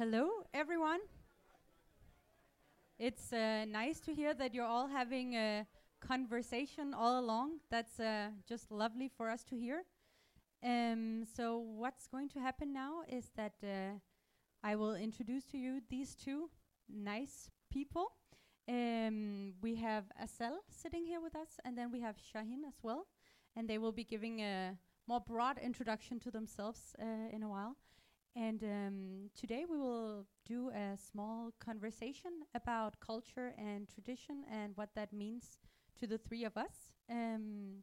Hello, everyone. It's uh, nice to hear that you're all having a conversation all along. That's uh, just lovely for us to hear. Um, so, what's going to happen now is that uh, I will introduce to you these two nice people. Um, we have Asal sitting here with us, and then we have Shahin as well. And they will be giving a more broad introduction to themselves uh, in a while. And um, today we will do a small conversation about culture and tradition and what that means to the three of us. Um,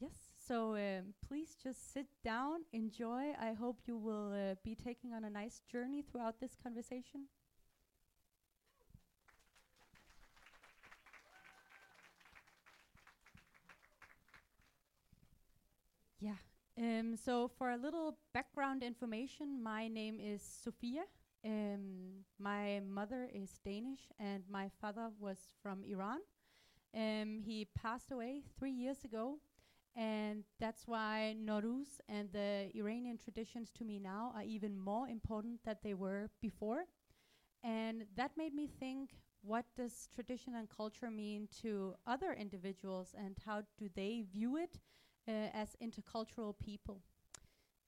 yes, so um, please just sit down, enjoy. I hope you will uh, be taking on a nice journey throughout this conversation. Yeah. Um, so, for a little background information, my name is Sofia. Um, my mother is Danish, and my father was from Iran. Um, he passed away three years ago, and that's why Nowruz and the Iranian traditions to me now are even more important than they were before. And that made me think what does tradition and culture mean to other individuals, and how do they view it? Uh, as intercultural people.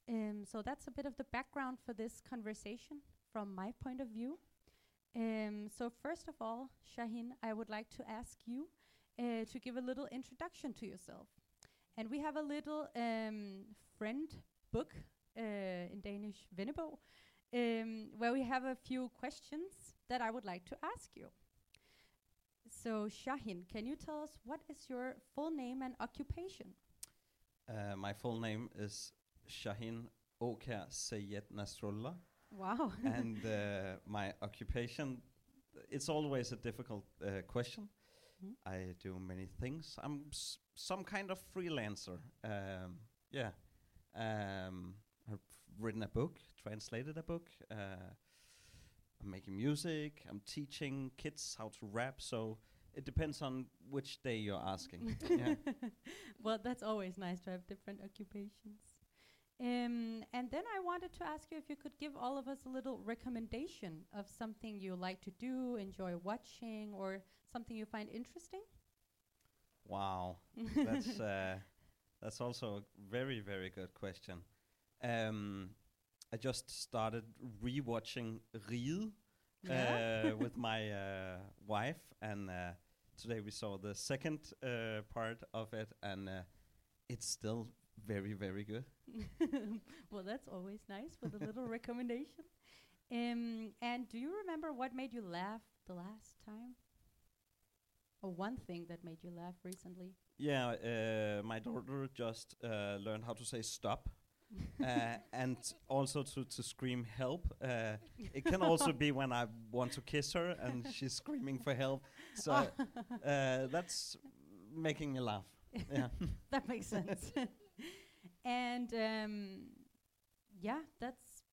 Um, so that's a bit of the background for this conversation from my point of view. Um, so first of all, Shahin, I would like to ask you uh, to give a little introduction to yourself. And we have a little um, friend book uh, in Danish, Vennebog, um, where we have a few questions that I would like to ask you. So Shahin, can you tell us what is your full name and occupation? Uh, my full name is Shahin Aakjær Sayed Nasrullah. Wow. and uh, my occupation, it's always a difficult uh, question. Mhm. I do many things. I'm s- some kind of freelancer. Um, yeah. Um, I've written a book, translated a book. Uh, I'm making music. I'm teaching kids how to rap. So it depends on which day you're asking. yeah. well, that's always nice to have different occupations. Um, and then I wanted to ask you if you could give all of us a little recommendation of something you like to do, enjoy watching, or something you find interesting. Wow, that's uh, that's also a very very good question. Um, I just started rewatching Riget Yeah. uh, with my uh, wife, and uh, today we saw the second uh, part of it, and uh, it's still very very good. well, that's always nice with a little recommendation. Um, and do you remember what made you laugh the last time? Or one thing that made you laugh recently? Yeah, uh, my daughter just uh, learned how to say stop. Uh, and also to, to scream help. Uh, it can also be when I want to kiss her and she's screaming for help. So uh, that's making me laugh. Yeah. that makes sense. and um, yeah, that's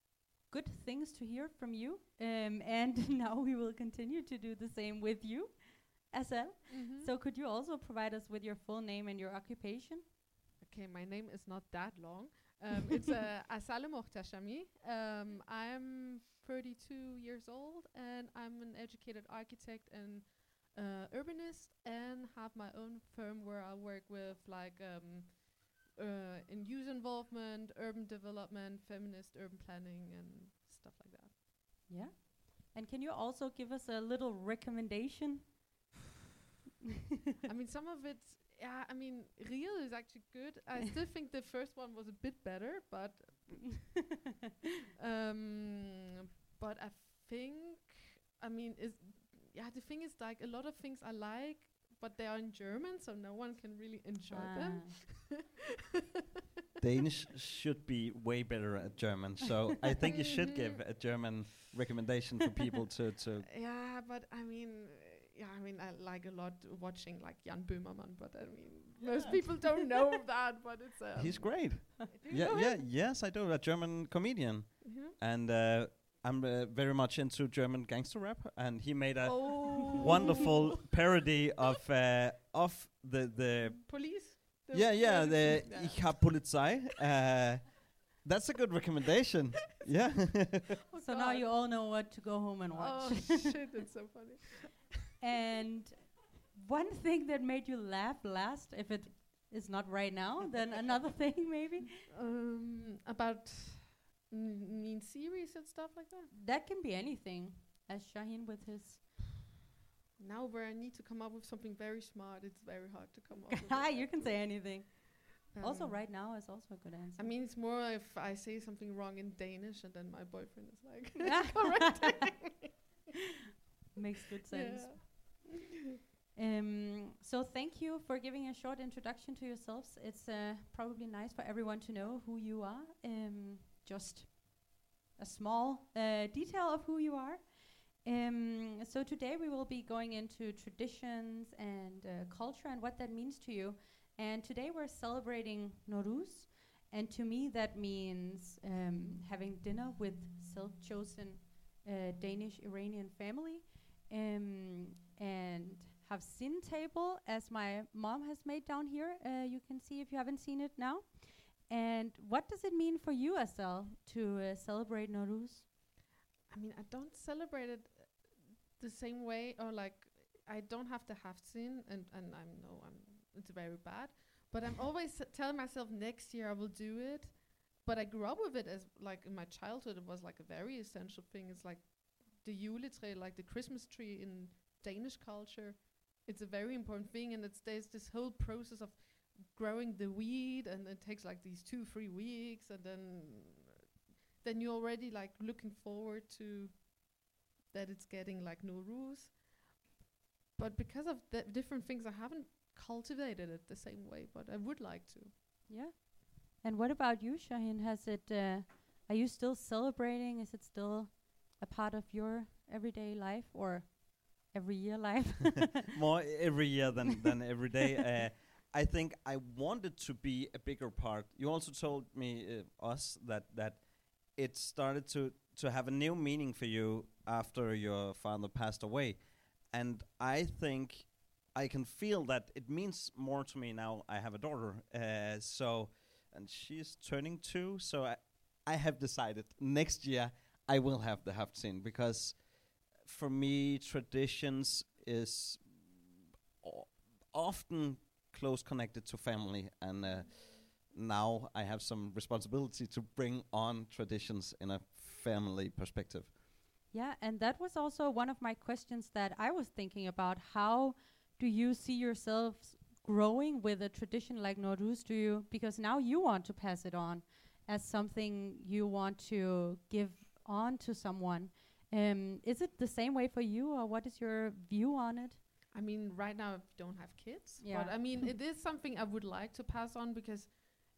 good things to hear from you. Um, and now we will continue to do the same with you, Asal. Mhm. So could you also provide us with your full name and your occupation? okay, my name is not that long. Um, it's uh, Asal Mohtashami. Um, I'm 32 years old and I'm an educated architect and uh, urbanist and have my own firm where I work with like um, uh, in youth involvement, urban development, feminist urban planning and stuff like that. Yeah. And can you also give us a little recommendation? I mean, some of it, yeah, I mean, Riget is actually good. I still think the first one was a bit better, but um, but I think, I mean, is yeah, the thing is like a lot of things I like, but they are in German, so no one can really enjoy them. Ah. Danish should be way better at German. So I think you should give a German recommendation for people to, to Yeah, but I mean, uh, yeah, I mean, I like a lot watching like Jan Böhmermann, but I mean, most people don't know that, but it's um, He's great. Do you Yeah, know yeah, him? yes, I do. A German comedian, Mhm. and uh, I'm uh, very much into German gangster rap. And he made a Oh. wonderful parody of uh, of the the police. The yeah yeah the yeah. Ich hab Polizei. Uh, That's a good recommendation. yeah. Oh So now you all know what to go home and watch. Oh shit, it's so funny. And one thing that made you laugh last, if it is not right now, then another thing maybe. Um, about mean series and stuff like that. That can be anything. As Shahin with his. Now where I need to come up with something very smart, it's very hard to come up with. You can say anything. also, Um, right now is also a good answer. I mean, it's more if I say something wrong in Danish and then my boyfriend is like correcting. Makes good sense. Yeah. Um, so thank you for giving a short introduction to yourselves. It's uh, probably nice for everyone to know who you are. Um, just a small uh, detail of who you are. Um, so today we will be going into traditions and uh, culture and what that means to you. And today we're celebrating Nowruz, and to me that means um, having dinner with self-chosen uh, Danish Iranian family, um, and have sin table as my mom has made down here. Uh, you can see if you haven't seen it now. And what does it mean for you, Asal, to uh, celebrate Nowruz? I mean, I don't celebrate it uh, the same way, or like I don't have to have sin, and and I know I'm it's very bad, but I'm always telling myself next year I will do it. But I grew up with it as like in my childhood, it was like a very essential thing. It's like the juletree, like the Christmas tree in Danish culture. It's a very important thing, and it's there's this whole process of growing the weed, and it takes like these two, three weeks, and then then you're already like looking forward to that it's getting like Nowruz. But because of the different things, I haven't cultivated it the same way, but I would like to. Yeah. And what about you, Shahin? Has it? Uh, are you still celebrating? Is it still a part of your everyday life or every year life? More every year than than every day. Uh, I think I wanted to be a bigger part. You also told me uh, us that that it started to to have a new meaning for you after your father passed away, and I think I can feel that it means more to me now. I have a daughter, uh, so and she's turning two. So I I have decided next year I will have the Haftsin because for me traditions is often close connected to family and uh, now I have some responsibility to bring on traditions in a family perspective. Yeah, and that was also one of my questions that I was thinking about. How do you see yourselves growing with a tradition like Nowruz? Do you because now you want to pass it on as something you want to give on to someone? Um, is it the same way for you, or what is your view on it? I mean, right now I don't have kids, Yeah. but I mean, it is something I would like to pass on because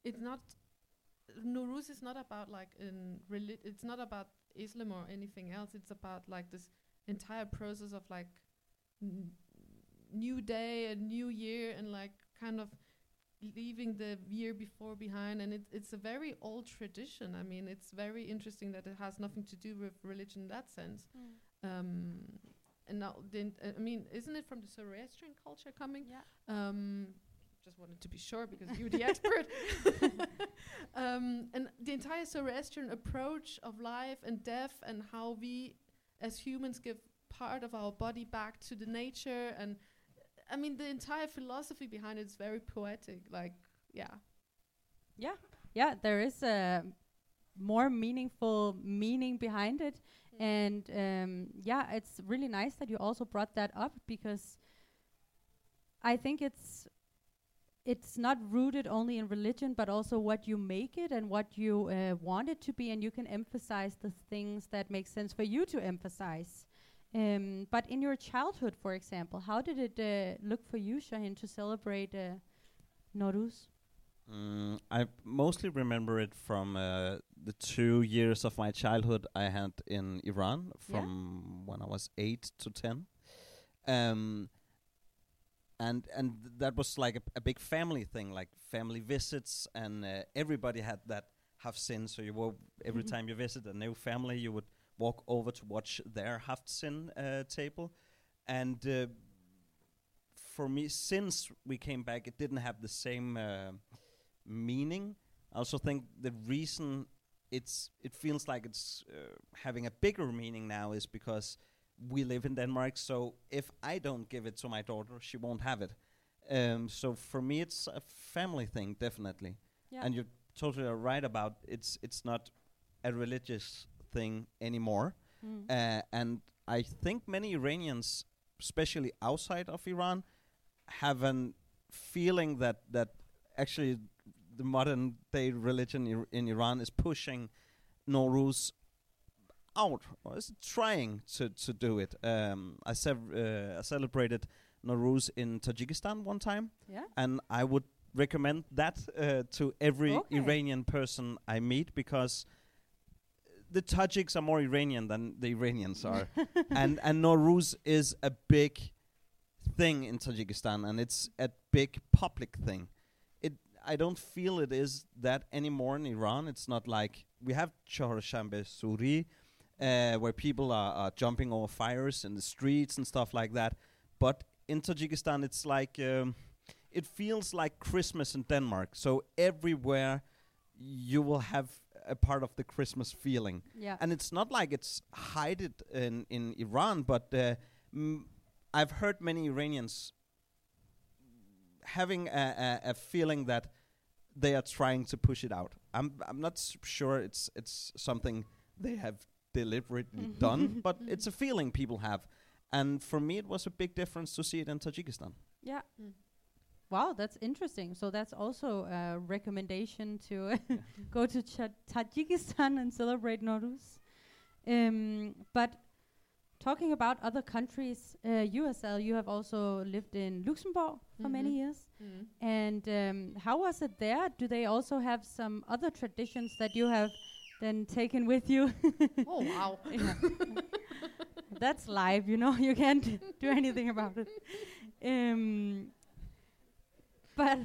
it's not. Nowruz is not about like in reli- It's not about Islam or anything else. It's about like this entire process of like n- new day, a new year, and like kind of leaving the year before behind. And it, it's a very old tradition. I mean, it's very interesting that it has nothing to do with religion in that sense. Um, and now, then, uh, I mean, isn't it from the Zoroastrian culture coming? Yeah. Um, just wanted to be sure because you're the expert. um, and the entire Zoroastrian approach of life and death, and how we as humans give part of our body back to the nature, and I mean, the entire philosophy behind it is very poetic. Like, yeah, Yeah, yeah, there is a more meaningful meaning behind it. And um, yeah, it's really nice that you also brought that up because I think it's it's not rooted only in religion, but also what you make it and what you uh, want it to be, and you can emphasize the things that make sense for you to emphasize. Um, but in your childhood, for example, how did it uh, look for you, Shahin, to celebrate uh, Nowruz? Mm, I mostly remember it from uh, the two years of my childhood I had in Iran, Yeah. from when I was eight to ten, um, and and th- that was like a, a big family thing, like family visits, and uh, everybody had that haft sin. So you were every Mhm. time you visit a new family, you would walk over to watch their Haftsin uh, table, and uh, for me, since we came back, it didn't have the same. Uh, meaning I also think the reason it's it feels like it's uh, having a bigger meaning now is because we live in Denmark. So if I don't give it to my daughter, she won't have it. Um, so for me, it's a family thing, definitely. Yeah. And you're totally right about it's it's not a religious thing anymore. Mm. Uh, and I think many Iranians, especially outside of Iran, have an feeling that that actually the modern day religion ir- in Iran is pushing Nowruz out, or is trying to, to do it. Um, I, sev- uh, I celebrated Nowruz in Tajikistan one time, yeah. and I would recommend that uh, to every Okay. Iranian person I meet because the Tajiks are more Iranian than the Iranians are, and and Nowruz is a big thing in Tajikistan, and it's a big public thing. It I don't feel it is that anymore in Iran. It's not like we have Chorshambe Suri, uh, where people are, are jumping over fires in the streets and stuff like that. But in Tajikistan, it's like um, it feels like Christmas in Denmark. So everywhere you will have a part of the Christmas feeling, Yeah. and it's not like it's hidden in in Iran, but uh, mm, I've heard many Iranians having a, a, a feeling that they are trying to push it out. I'm I'm not s- sure it's it's something they have deliberately done, but it's a feeling people have. And for me, it was a big difference to see it in Tajikistan. yeah. Mm. Wow, that's interesting. So that's also a recommendation to go to Ch- Tajikistan and celebrate Nowruz. Um, but talking about other countries, uh, Asal, you have also lived in Luxembourg for many Mhm. years. Mm. And um, how was it there? Do they also have some other traditions that you have then taken with you? Oh wow. That's live, you know. You can't do anything about it. Um, but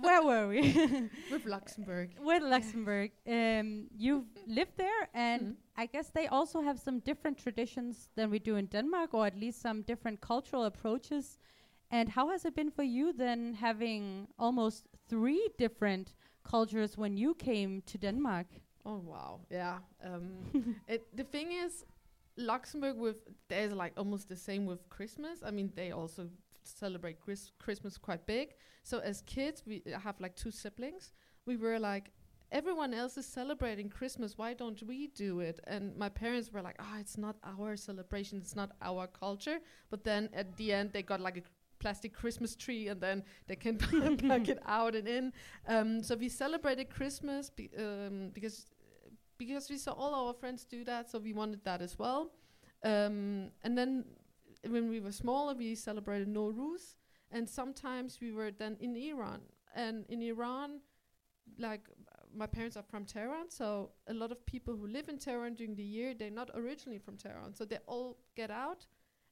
where were we? With Luxembourg. With Luxembourg. Um, you've lived there, and Mhm. I guess they also have some different traditions than we do in Denmark, or at least some different cultural approaches. And how has it been for you then, having almost three different cultures when you came to Denmark? Oh wow, yeah. Um, it, the thing is, Luxembourg with there's like almost the same with Christmas. I mean, they also celebrate Chris- Christmas quite big. So as kids, we have like two siblings. We were like, everyone else is celebrating Christmas. Why don't we do it? And my parents were like, oh, it's not our celebration. It's not our culture. But then at the end, they got like a plastic Christmas tree, and then they can plug it out and in. Um, so we celebrated Christmas be, um, because because we saw all our friends do that, so we wanted that as well. Um, and then when we were smaller, we celebrated Nowruz, and sometimes we were then in Iran. And in Iran, like my parents are from Tehran, so a lot of people who live in Tehran during the year, they're not originally from Tehran, so they all get out,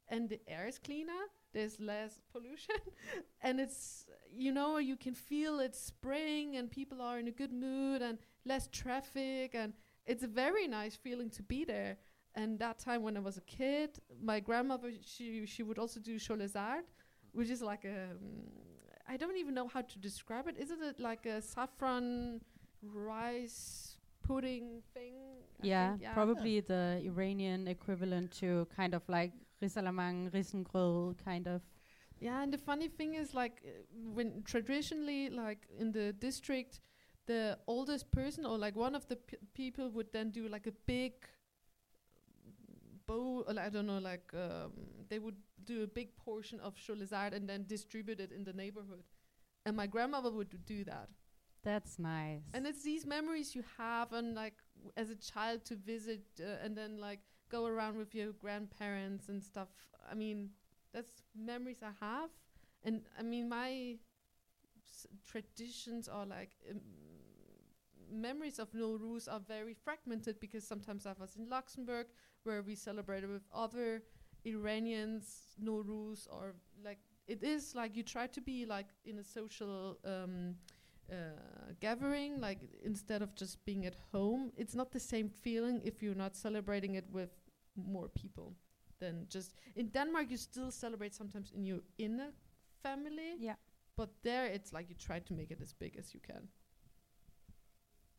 and the air is cleaner. There's less pollution, and it's you know you can feel it's spring, and people are in a good mood, and less traffic, and it's a very nice feeling to be there. And that time when I was a kid, my grandmother she she would also do sholeh zard, which is like a um, I don't even know how to describe it. Isn't it like a saffron rice pudding thing? I yeah, probably the Iranian equivalent to kind of like risalamande, risengrød, kind of. Yeah, and the funny thing is, like, uh, when traditionally, like in the district, the oldest person or like one of the p- people would then do like a big bowl, I don't know, like um, they would do a big portion of sholeh zard and then distribute it in the neighborhood. And my grandmother would do that. That's nice. And it's these memories you have, and like as a child to visit, uh, and then like go around with your grandparents and stuff. I mean, that's memories I have, and I mean my s- traditions are like um, memories of Nowruz are very fragmented because sometimes I was in Luxembourg where we celebrated with other Iranians Nowruz or like it is like you try to be like in a social um, uh, gathering like instead of just being at home it's not the same feeling if you're not celebrating it with more people than just in Denmark you still celebrate sometimes in your inner family yeah. but there it's like you try to make it as big as you can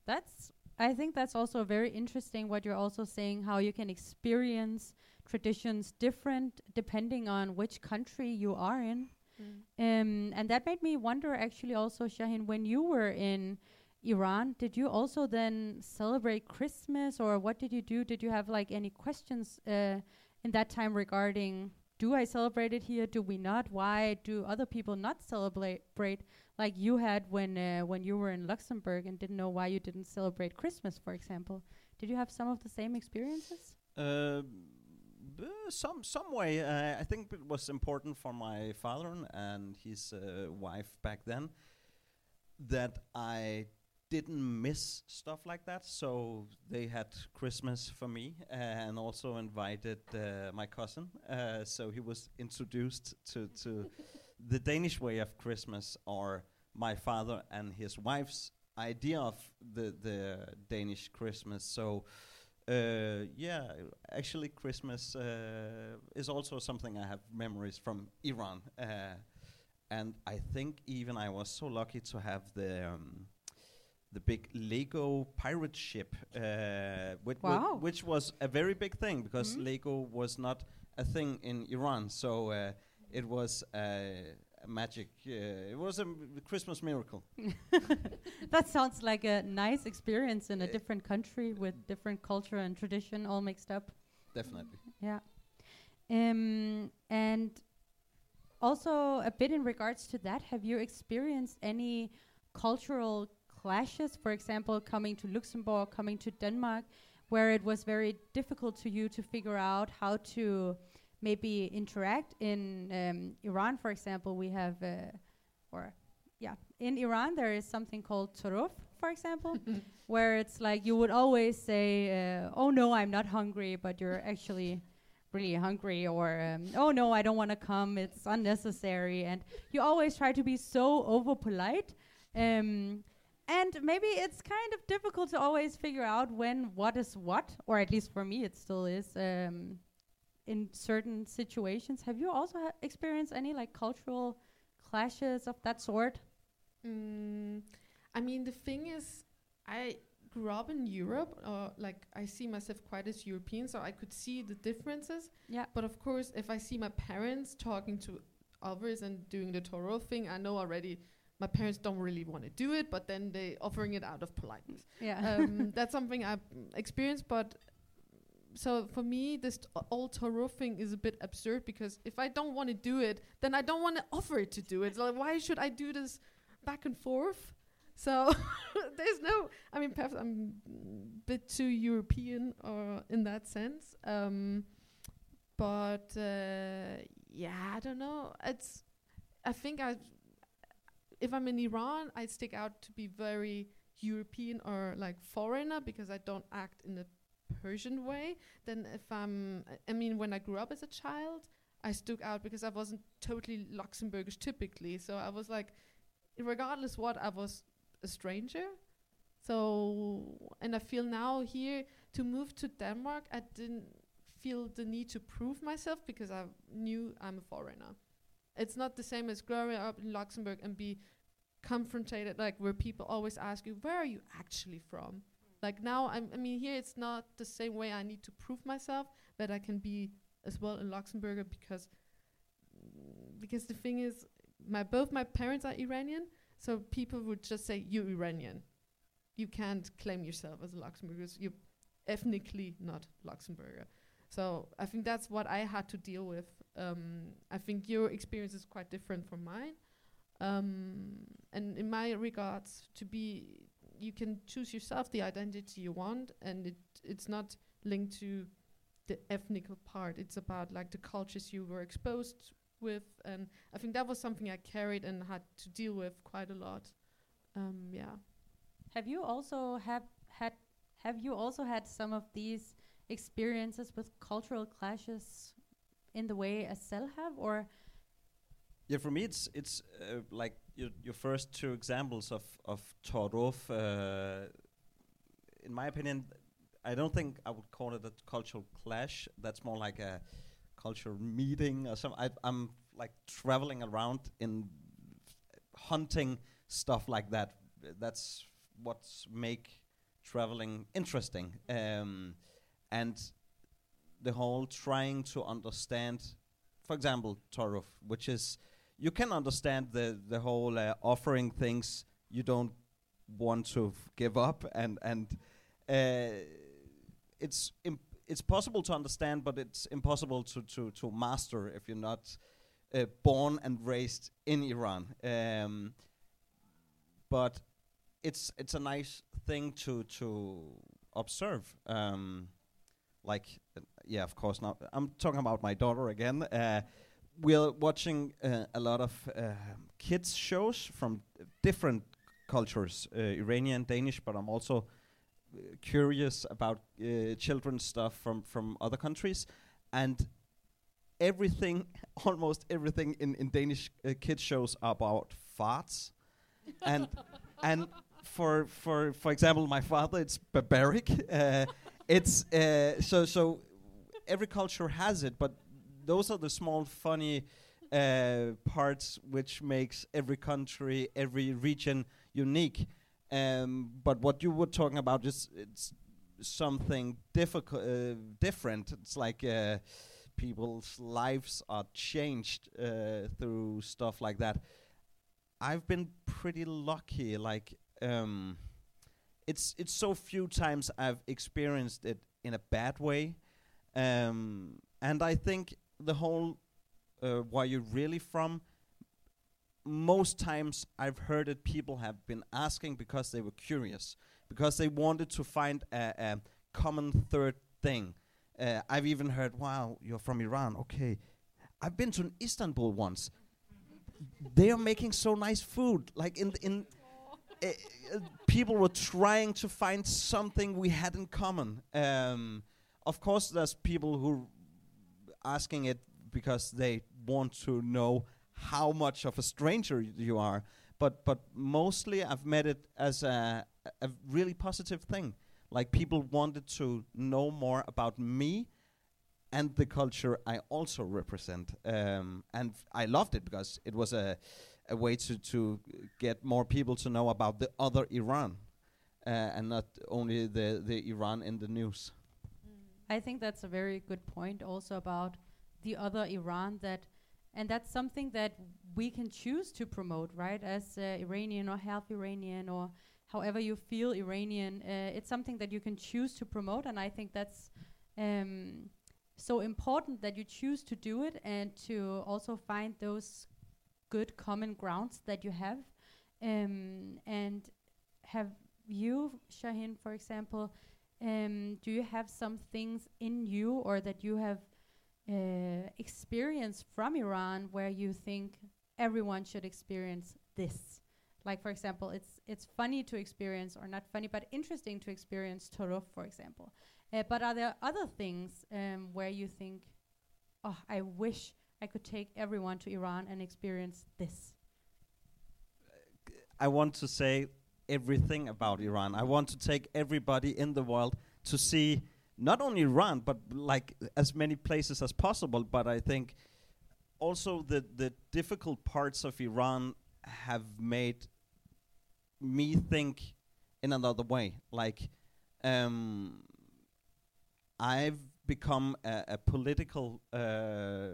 That's I think that's also very interesting what you're also saying how you can experience traditions different depending on which country you are in. Um, and that made me wonder actually also Shahin when you were in Iran did you also then celebrate Christmas or what did you do did you have like any questions uh, in that time regarding do I celebrate it here? Do we not? Why do other people not celebrate like you had when uh, when you were in Luxembourg and didn't know why you didn't celebrate Christmas for example? Did you have some of the same experiences? Uh, some some way. Uh, I think it was important for my father and- his uh, wife back then that I didn't miss stuff like that. So they had Christmas for me uh, and also invited uh, my cousin. Uh, so he was introduced to to the Danish way of Christmas, or my father and his wife's idea of the the Danish Christmas. So. Uh, yeah, actually, Christmas uh, is also something I have memories from Iran, uh, and I think even I was so lucky to have the um, the big Lego pirate ship, uh, which, Wow. which was a very big thing because Mhm. Lego was not a thing in Iran, so uh, it was uh, a magic. Uh, it was a Christmas miracle. that sounds like a nice experience in a Uh, different country with different culture and tradition all mixed up Definitely. Yeah. Um, and also a bit in regards to that, have you experienced any cultural clashes? For example, coming to Luxembourg, coming to Denmark, where it was very difficult to you to figure out how to maybe interact in um, Iran, for example, we have, uh, or yeah, in Iran there is something called Taarof, for example, where it's like you would always say, uh, "Oh no, I'm not hungry," but you're actually really hungry, or um, "Oh no, I don't want to come; it's unnecessary." And you always try to be so over polite. Um, and maybe it's kind of difficult to always figure out when what is what, or at least for me, it still is. Um, in certain situations, have you also ha- experienced any like cultural clashes of that sort? Mm, I mean, the thing is, I grew up in Europe, or like I see myself quite as European, so I could see the differences. Yeah. But of course, if I see my parents talking to others and doing the Taarof thing, I know already my parents don't really want to do it, but then they're offering it out of politeness. Yeah. um, that's something I've experienced, but so for me, this t- all Taarof thing is a bit absurd because if I don't want to do it, then I don't want to offer it to do it. So like, why should I do this back and forth? So there's no. I mean, perhaps I'm a bit too European or in that sense. Um, but uh, yeah, I don't know. It's. I think I. If I'm in Iran, I stick out to be very European or like foreigner because I don't act in a Persian way. Then if I'm, I- mean, when I grew up as a child, I stuck out because I wasn't totally Luxembourgish typically. So I was like, regardless what, I was a stranger. So, and I feel now here to move to Denmark, I didn't feel the need to prove myself because I knew I'm a foreigner. It's not the same as growing up in Luxembourg and be confronted like where people always ask you where are you actually from? Like now I'm, i mean here it's not the same way. I need to prove myself that i can be as well in luxembourg because because the thing is my both my parents are iranian so people would just say you're iranian. You can't claim yourself as a luxembourger. You're ethnically not luxembourger. So i think that's what i had to deal with um, i think your experience is quite different from mine. Um, and in my regards to be you can choose yourself the identity you want and it it's not linked to the ethnical part. It's about like the cultures you were exposed with and i think that was something i carried and had to deal with quite a lot. Um, yeah. Have you also have had have you also had some of these experiences with cultural clashes in the way Asal have or Yeah, for me, it's it's uh, like your your first two examples of of Taarof. Uh, in my opinion, I don't think I would call it a cultural clash. That's more like a cultural meeting or something. I'm like traveling around in hunting stuff like that. That's what's make traveling interesting, um, and the whole trying to understand, for example, Taarof, which is you can understand the the whole uh, offering things you don't want to give up, and and uh, it's it's possible to understand, but it's impossible to to to master if you're not uh, born and raised in Iran. Um, but it's it's a nice thing to to observe. Um, like, uh, yeah, of course. Now I'm talking about my daughter again. Uh, we're watching uh, a lot of uh, kids shows from different cultures, uh, Iranian, Danish, but I'm also uh, curious about uh, children's stuff from from other countries, and everything, almost everything in in Danish uh, kids shows are about farts, and and for for for example, my father, it's barbaric. Uh, it's uh, so so. Every culture has it, but those are the small funny uh, parts which makes every country, every region unique. Um, but what you were talking about is it's something difficult, uh, different. It's like uh, people's lives are changed uh, through stuff like that. I've been pretty lucky. Like um, it's it's so few times I've experienced it in a bad way, um, and I think the whole uh, where you're really from. Most times I've heard it, people have been asking because they were curious, because they wanted to find a, a common third thing. Uh, I've even heard, "Wow, you're from Iran." Okay, I've been to Istanbul once. they are making so nice food. Like in in uh, people were trying to find something we had in common. Um, of course, there's people who asking it because they want to know how much of a stranger you are. But but mostly, I've met it as a a really positive thing. Like people wanted to know more about me and the culture I also represent. Um, and I loved it because it was a a way to to get more people to know about the other Iran, uh, and not only the the Iran in the news. I think that's a very good point also about the other Iran that and that's something that we can choose to promote, right? As uh, Iranian or half Iranian or however you feel Iranian, uh, it's something that you can choose to promote, and I think that's um, so important that you choose to do it and to also find those good common grounds that you have. Um, and have you, Shahin, for example, um, do you have some things in you or that you have uh, experienced from Iran where you think everyone should experience this? Like, for example, it's it's funny to experience, or not funny, but interesting to experience Taarof, for example. Uh, but are there other things um, where you think, oh, I wish I could take everyone to Iran and experience this? I want to say everything about Iran. I want to take everybody in the world to see not only Iran, but like as many places as possible. But I think also the the difficult parts of Iran have made me think in another way. Like um, I've become a, a political uh,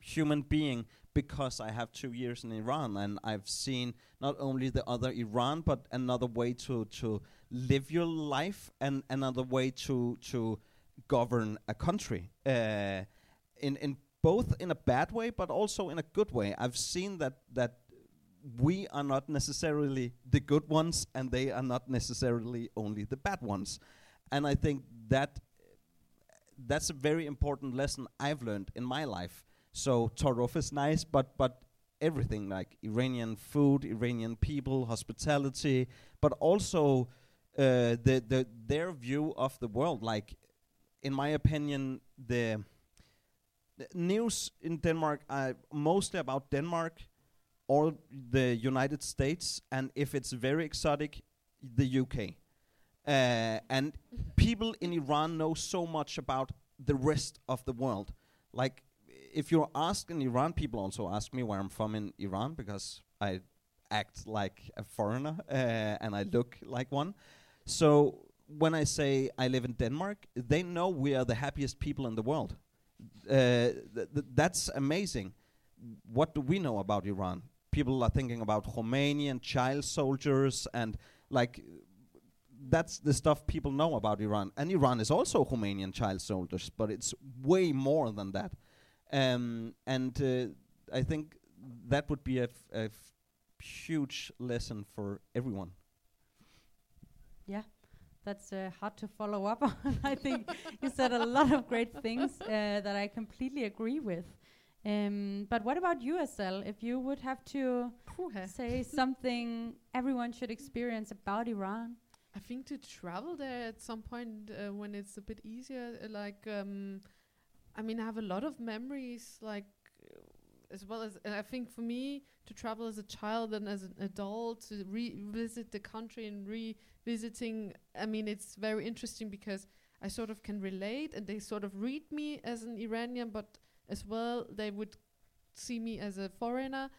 human being because I have two years in Iran and I've seen not only the other Iran but another way to to live your life and another way to to govern a country uh, in in both in a bad way but also in a good way. I've seen that that we are not necessarily the good ones and they are not necessarily only the bad ones. And I think that that's a very important lesson I've learned in my life. So Taarof is nice, but but everything like Iranian food, Iranian people, hospitality, but also uh, the the their view of the world. Like, in my opinion, the, the news in Denmark are mostly about Denmark or the United States, and if it's very exotic, the UK. Uh, and people in Iran know so much about the rest of the world. Like, if you're in Iran, people also ask me where I'm from in Iran because I act like a foreigner uh, and I look like one. So when I say I live in Denmark, they know we are the happiest people in the world. Uh, th- th- that's amazing. What do we know about Iran? People are thinking about Romanian child soldiers and like that's the stuff people know about Iran. And Iran is also Romanian child soldiers, but it's way more than that. Um, and uh, I think that would be a, f- a f- huge lesson for everyone. Yeah, that's uh, hard to follow up on. I think you said a lot of great things uh, that I completely agree with. Um, but what about you, Asal? If you would have to say something everyone should experience about Iran, I think to travel there at some point uh, when it's a bit easier, uh, like um, I mean, I have a lot of memories, like as well as I think for me to travel as a child and as an adult to revisit the country and revisiting. I mean, it's very interesting because I sort of can relate, and they sort of read me as an Iranian, but as well they would see me as a foreigner.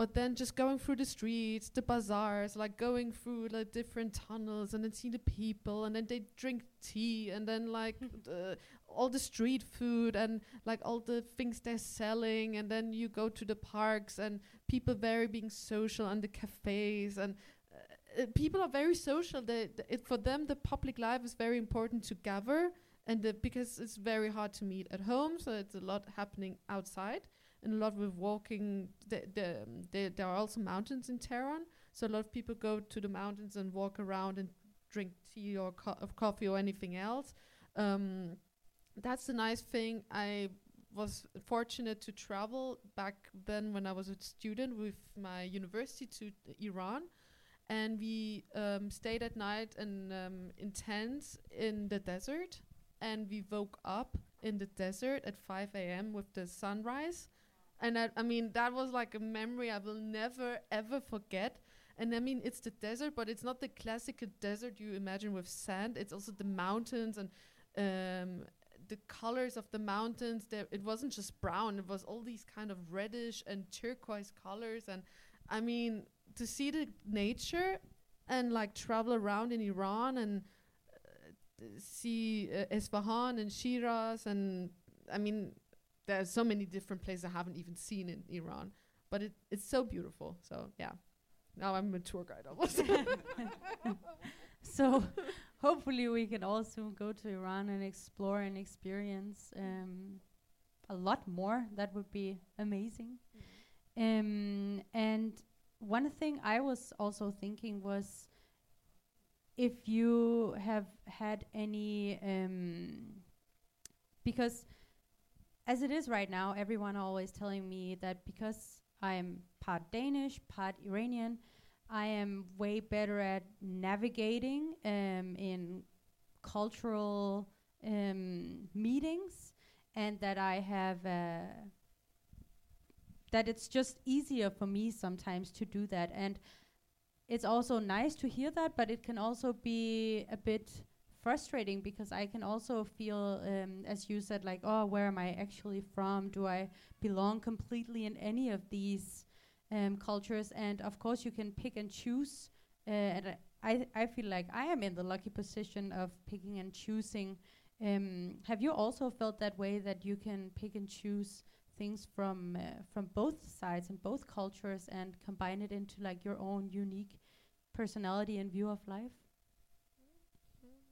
But then just going through the streets, the bazaars, like going through like different tunnels and then see the people and then they drink tea and then like the, all the street food and like all the things they're selling and then you go to the parks and people very being social and the cafes and uh, uh, people are very social. They, th- it, for them, the public life is very important to gather and because it's very hard to meet at home, so it's a lot happening outside and a lot with walking. The, the, um, the, there are also mountains in Tehran, so a lot of people go to the mountains and walk around and drink tea or co- of coffee or anything else. Um, that's the nice thing. I was fortunate to travel back then when I was a student with my university to Iran, and we um, stayed at night and um, in tents in the desert, and we woke up in the desert at 5 a.m. with the sunrise and I, I mean that was like a memory I will never ever forget. And I mean it's the desert, but it's not the classical desert you imagine with sand. It's also the mountains and um, the colors of the mountains. There, it wasn't just brown; it was all these kind of reddish and turquoise colors. And I mean to see the nature and like travel around in Iran and uh, see uh, Isfahan and Shiraz and I mean there's so many different places I haven't even seen in Iran, but it, it's so beautiful. So yeah, now I'm a tour guide almost. so hopefully we can all soon go to Iran and explore and experience um, a lot more. That would be amazing. Um, and one thing I was also thinking was if you have had any um, because as it is right now, everyone always telling me that because I'm part Danish, part Iranian, I am way better at navigating um, in cultural um, meetings, and that I have uh, that it's just easier for me sometimes to do that. And it's also nice to hear that, but it can also be a bit frustrating because I can also feel, um, as you said, like, oh, where am I actually from? Do I belong completely in any of these um, cultures? And of course, you can pick and choose. Uh, and I, I feel like I am in the lucky position of picking and choosing. Um, have you also felt that way that you can pick and choose things from uh, from both sides and both cultures and combine it into like your own unique personality and view of life?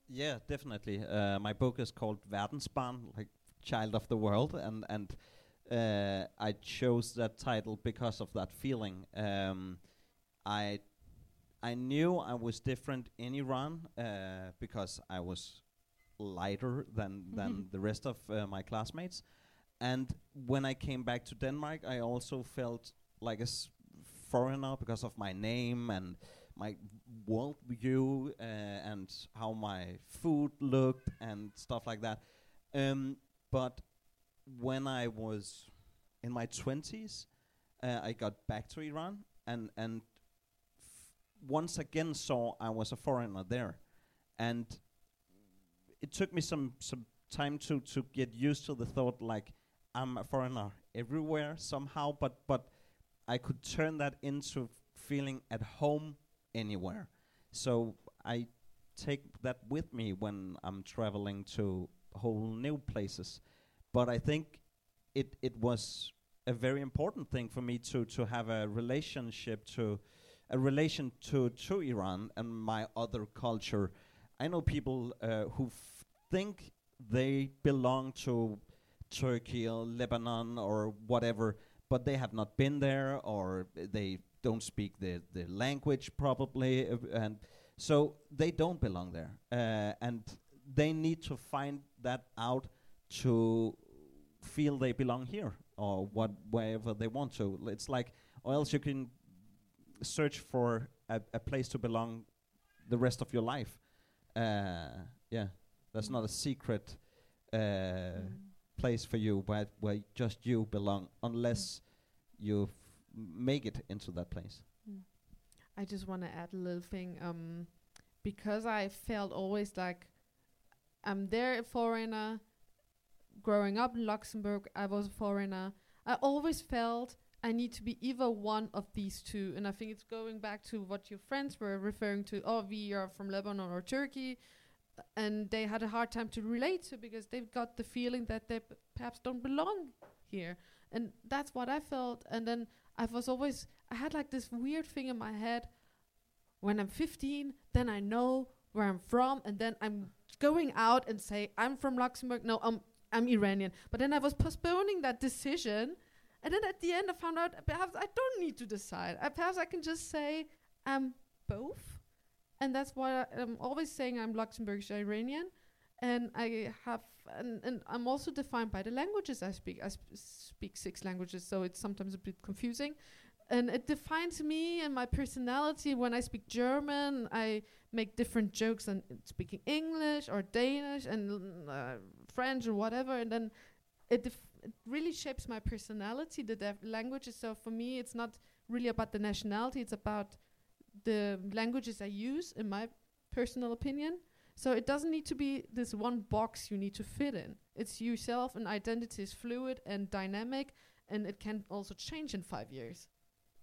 Yeah, definitely. Uh, my book is called Verdensbarn, like Child of the World, and and uh, I chose that title because of that feeling. Um, I I knew I was different in Iran uh, because I was lighter than than the rest of uh, my classmates, and when I came back to Denmark, I also felt like a s- foreigner because of my name and my worldview uh, and how my food looked and stuff like that. Um, but when I was in my twenties, uh, I got back to Iran and and once again saw I was a foreigner there, and it took me some some time to to get used to the thought like I'm a foreigner everywhere somehow, but but I could turn that into feeling at home anywhere. So I take that with me when I'm traveling to whole new places. But I think it it was a very important thing for me to to have a relationship to a relation to to Iran and my other culture. I know people uh, who think they belong to Turkey or Lebanon or whatever, but they have not been there or they don't speak the the language probably, uh, and so they don't belong there, uh, and they need to find that out to feel they belong here or what wherever they want to. It's like, or else you can search for a, a place to belong the rest of your life. Uh, yeah, that's not a secret uh, place for you where where just you belong, unless you make it into that place. I just want to add a little thing. Um, because I felt always like I'm there, a foreigner. Growing up in Luxembourg, I was a foreigner. I always felt I need to be either one of these two. And I think it's going back to what your friends were referring to. Oh, we are from Lebanon or Turkey. And they had a hard time to relate to because they've got the feeling that they perhaps don't belong here. And that's what I felt. And then I was always, I had like this weird thing in my head. When I'm 15, then I know where I'm from, and then I'm going out and say I'm from Luxembourg. No, I'm I'm Iranian. But then I was postponing that decision, and then at the end I found out perhaps I don't need to decide. I, perhaps I can just say I'm both, and that's why I, I'm always saying I'm Luxembourgish Iranian, and I have and, and I'm also defined by the languages I speak. I sp- speak six languages, so it's sometimes a bit confusing. And it defines me and my personality. When I speak German, I make different jokes than speaking English or Danish and uh, French or whatever. And then it, def- it really shapes my personality, the def- languages. So for me, it's not really about the nationality, it's about the languages I use, in my personal opinion. So it doesn't need to be this one box you need to fit in. It's yourself, and identity is fluid and dynamic, and it can also change in five years,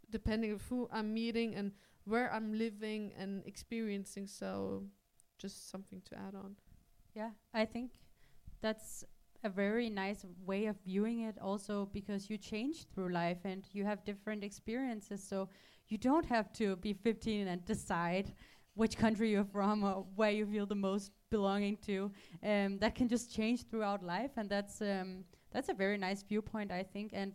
depending of who I'm meeting and where I'm living and experiencing. So, just something to add on. Yeah, I think that's a very nice way of viewing it also because you change through life and you have different experiences so you don't have to be 15 and decide which country you're from or where you feel the most belonging to um, that can just change throughout life and that's um, that's a very nice viewpoint I think and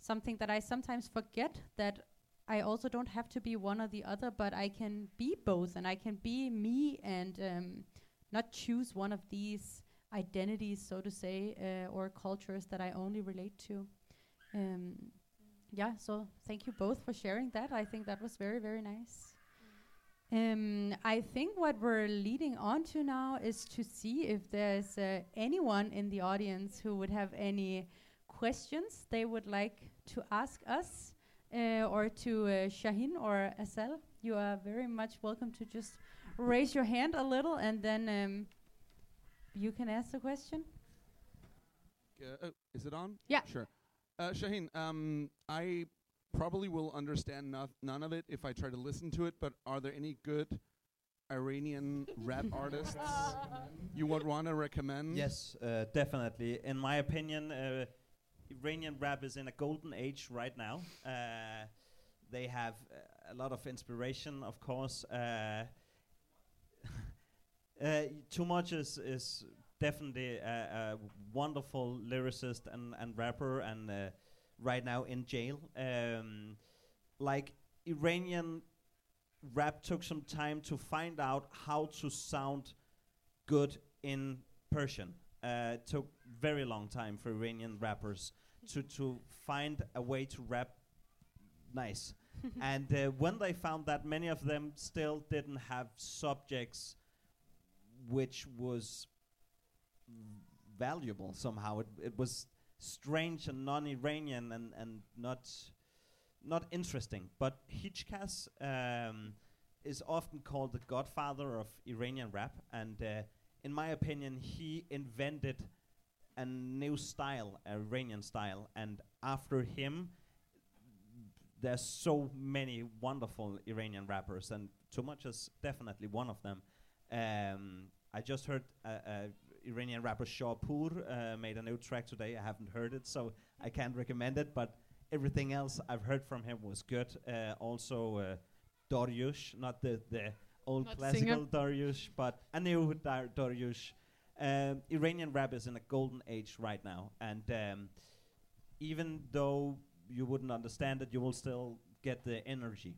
something that I sometimes forget that I also don't have to be one or the other but I can be both and I can be me and um, not choose one of these identities, so to say, uh, or cultures that I only relate to. Um, yeah, so thank you both for sharing that. I think that was very, very nice. Um, I think what we're leading on to now is to see if there's uh, anyone in the audience who would have any questions they would like to ask us uh, or to uh, Shahin or Asal. You are very much welcome to just raise your hand a little and then um, you can ask the question. Uh, oh, is it on? Yeah. Sure. Uh, Shahin, um, I probably will understand noth- none of it if I try to listen to it, but are there any good Iranian rap artists you would want to recommend? Yes, uh, definitely. In my opinion, uh, Iranian rap is in a golden age right now. Uh, they have uh, a lot of inspiration, of course. Uh, uh, Toomaj is, is definitely a, a wonderful lyricist and, and rapper, and uh, right now in jail. Um, like Iranian rap took some time to find out how to sound good in Persian. Uh, it took very long time for Iranian rappers to to find a way to rap nice. and uh, when they found that, many of them still didn't have subjects which was valuable somehow. It it was strange and non-Iranian and and not not interesting. But Hichkas um, is often called the godfather of Iranian rap, and uh, in my opinion, he invented a new style, a Iranian style, and after him, there's so many wonderful Iranian rappers, and Toomaj is definitely one of them. Um, I just heard uh, uh, Iranian rapper Shahpur uh, made a new track today. I haven't heard it, so I can't recommend it. But everything else I've heard from him was good. Uh, also, uh, Dariush, not the the old Not classical singer. Dariush, but a new Dar- Dariush. Um, Iranian rap is in a golden age right now, and um, even though you wouldn't understand it, you will still get the energy.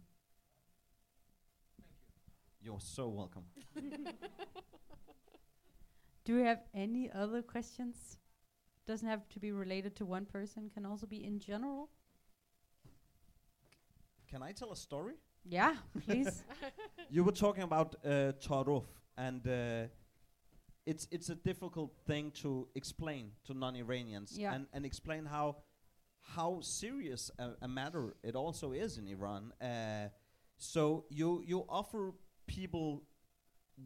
You're so welcome. Do you have any other questions? Doesn't have to be related to one person. Can also be in general. Can I tell a story? Yeah, please. you were talking about uh, Taarof, and uh, it's it's a difficult thing to explain to non-Iranians, Yeah. and and explain how how serious a, a matter it also is in Iran. Uh, so you you offer people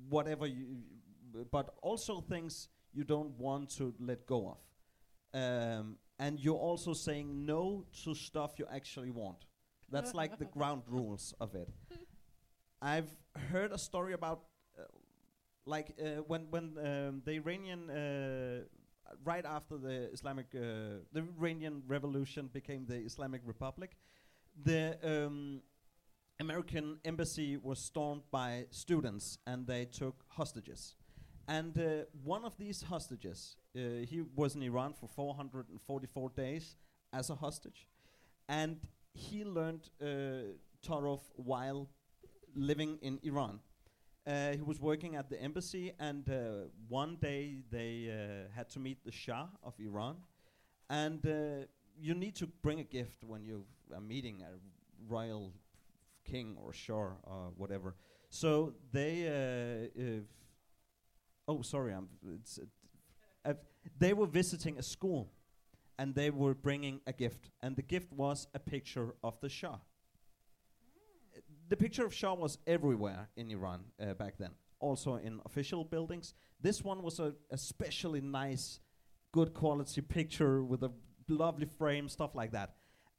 whatever you, but also things you don't want to let go of, um, and you're also saying no to stuff you actually want. That's like the ground rules of it. I've heard a story about, uh, like uh, when when um, the Iranian uh, right after the Islamic uh, the Iranian Revolution became the Islamic Republic, the um, American embassy was stormed by students and they took hostages. And uh, one of these hostages, uh, he was in Iran for 444 days as a hostage, and he learned uh, Taarof while living in Iran. Uh, he was working at the embassy, and uh, one day they uh, had to meet the Shah of Iran. And uh, you need to bring a gift when you are meeting a royal king or Shah or whatever. So they, oh sorry, I'm it's. Uh, they were visiting a school, and they were bringing a gift, and the gift was a picture of the Shah the picture of Shah was everywhere in Iran uh, back then, also in official buildings. This one was a especially nice, good quality picture with a lovely frame, stuff like that.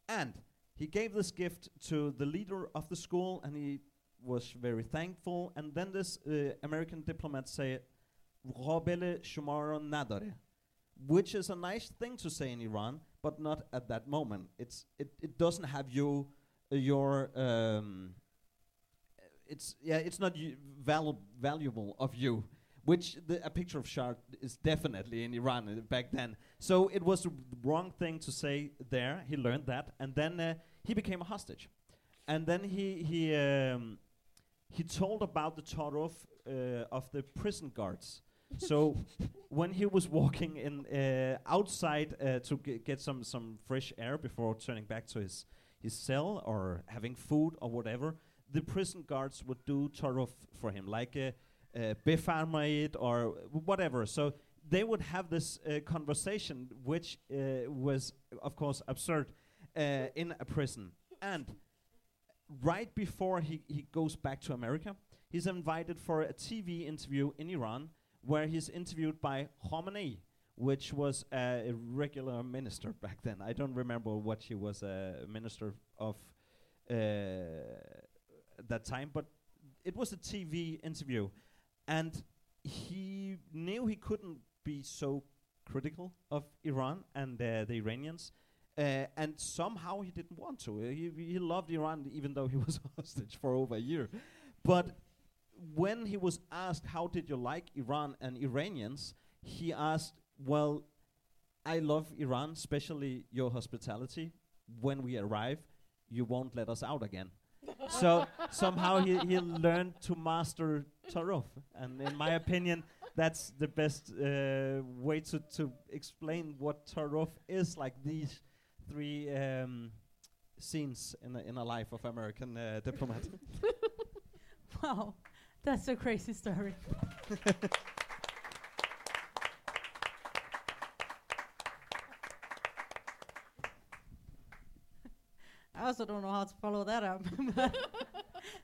And he gave this gift to the leader of the school, and he was very thankful. And then this uh, American diplomat said, قابل شما رو نداره which is a nice thing to say in Iran but not at that moment it's it, it doesn't have you uh, your um, it's yeah it's not valu valuable of you which the, a picture of Shah is definitely in Iran uh, back then. So it was the wrong thing to say there. He learned that, and then uh, he became a hostage. And then he he um, he told about the Taarof uh, of the prison guards so when he was walking in uh, outside uh, to get some some fresh air before turning back to his his cell or having food or whatever, the prison guards would do Taarof for him, like uh, uh, or whatever. So they would have this uh, conversation, which uh, was, of course, absurd uh, in a prison. And right before he, he goes back to America, he's invited for a TV interview in Iran, where he's interviewed by Khomeini, which was a regular minister back then. I don't remember what she was a minister of uh, that time, but it was a TV interview, and he knew he couldn't be so critical of Iran and uh, the Iranians. Uh, and somehow he didn't want to. He, he loved Iran even though he was hostage for over a year. But when he was asked, How did you like Iran and Iranians? he asked, Well, I love Iran, especially your hospitality. When we arrive, you won't let us out again. so somehow he, he learned to master Taarof. And in my opinion, that's the best uh, way to, to explain what Taarof is like these three um, scenes in a, in a life of American uh, diplomat. wow, that's a crazy story. I also don't know how to follow that up. but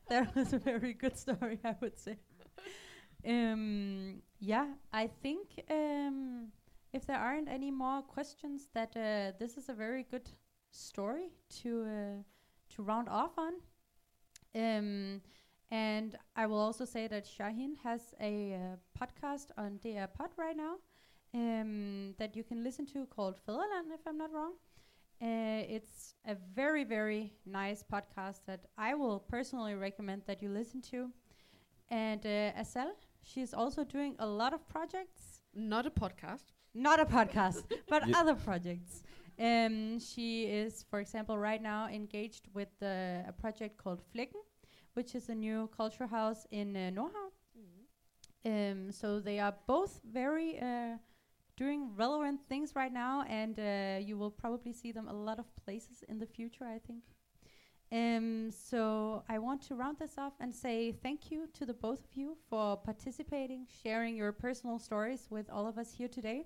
that was a very good story, I would say. Um, yeah, I think um, if there aren't any more questions, that uh, this is a very good story to uh, to round off on. Um, And I will also say that Shahin has a uh, podcast on DR Pod right now um, that you can listen to called Fædreland, if I'm not wrong. Uh, it's a very, very nice podcast that I will personally recommend that you listen to. And uh, Asal, she's also doing a lot of projects. Not a podcast. Not a podcast, but Ye- other projects. Um, she is, for example, right now engaged with uh, a project called Flækken, which is a new culture house in uh, Nordhavn. Um, so they are both very uh, doing relevant things right now, and uh, you will probably see them a lot of places in the future, I think. Um, so I want to round this off and say thank you to the both of you for participating, sharing your personal stories with all of us here today.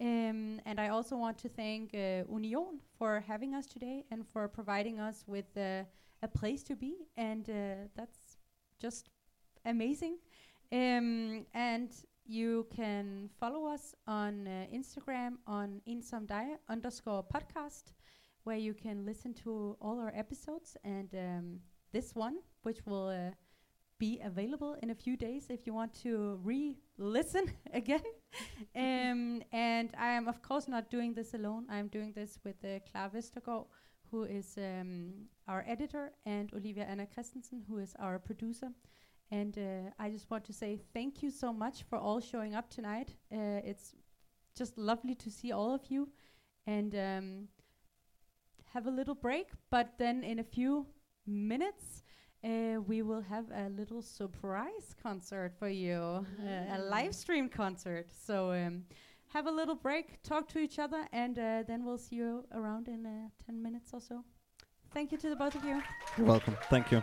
Um, and I also want to thank uh, Union for having us today and for providing us with uh, a place to be. And uh, that's just amazing. Um, and you can follow us on uh, Instagram on ensomdig underscore podcast, where you can listen to all our episodes and um, this one, which will uh, be available in a few days if you want to re-listen again. um, and I am of course not doing this alone. I'm doing this with uh, Clara Vestergaard, who is um, our editor, and Olivia Anna Christensen, who is our producer. And uh, I just want to say thank you so much for all showing up tonight. Uh, it's just lovely to see all of you. And um, have a little break, but then in a few minutes, uh, we will have a little surprise concert for you, uh, a live stream concert. So um, have a little break, talk to each other, and uh, then we'll see you around in uh, 10 minutes or so. Thank you to the both of you. You're welcome. Thank you.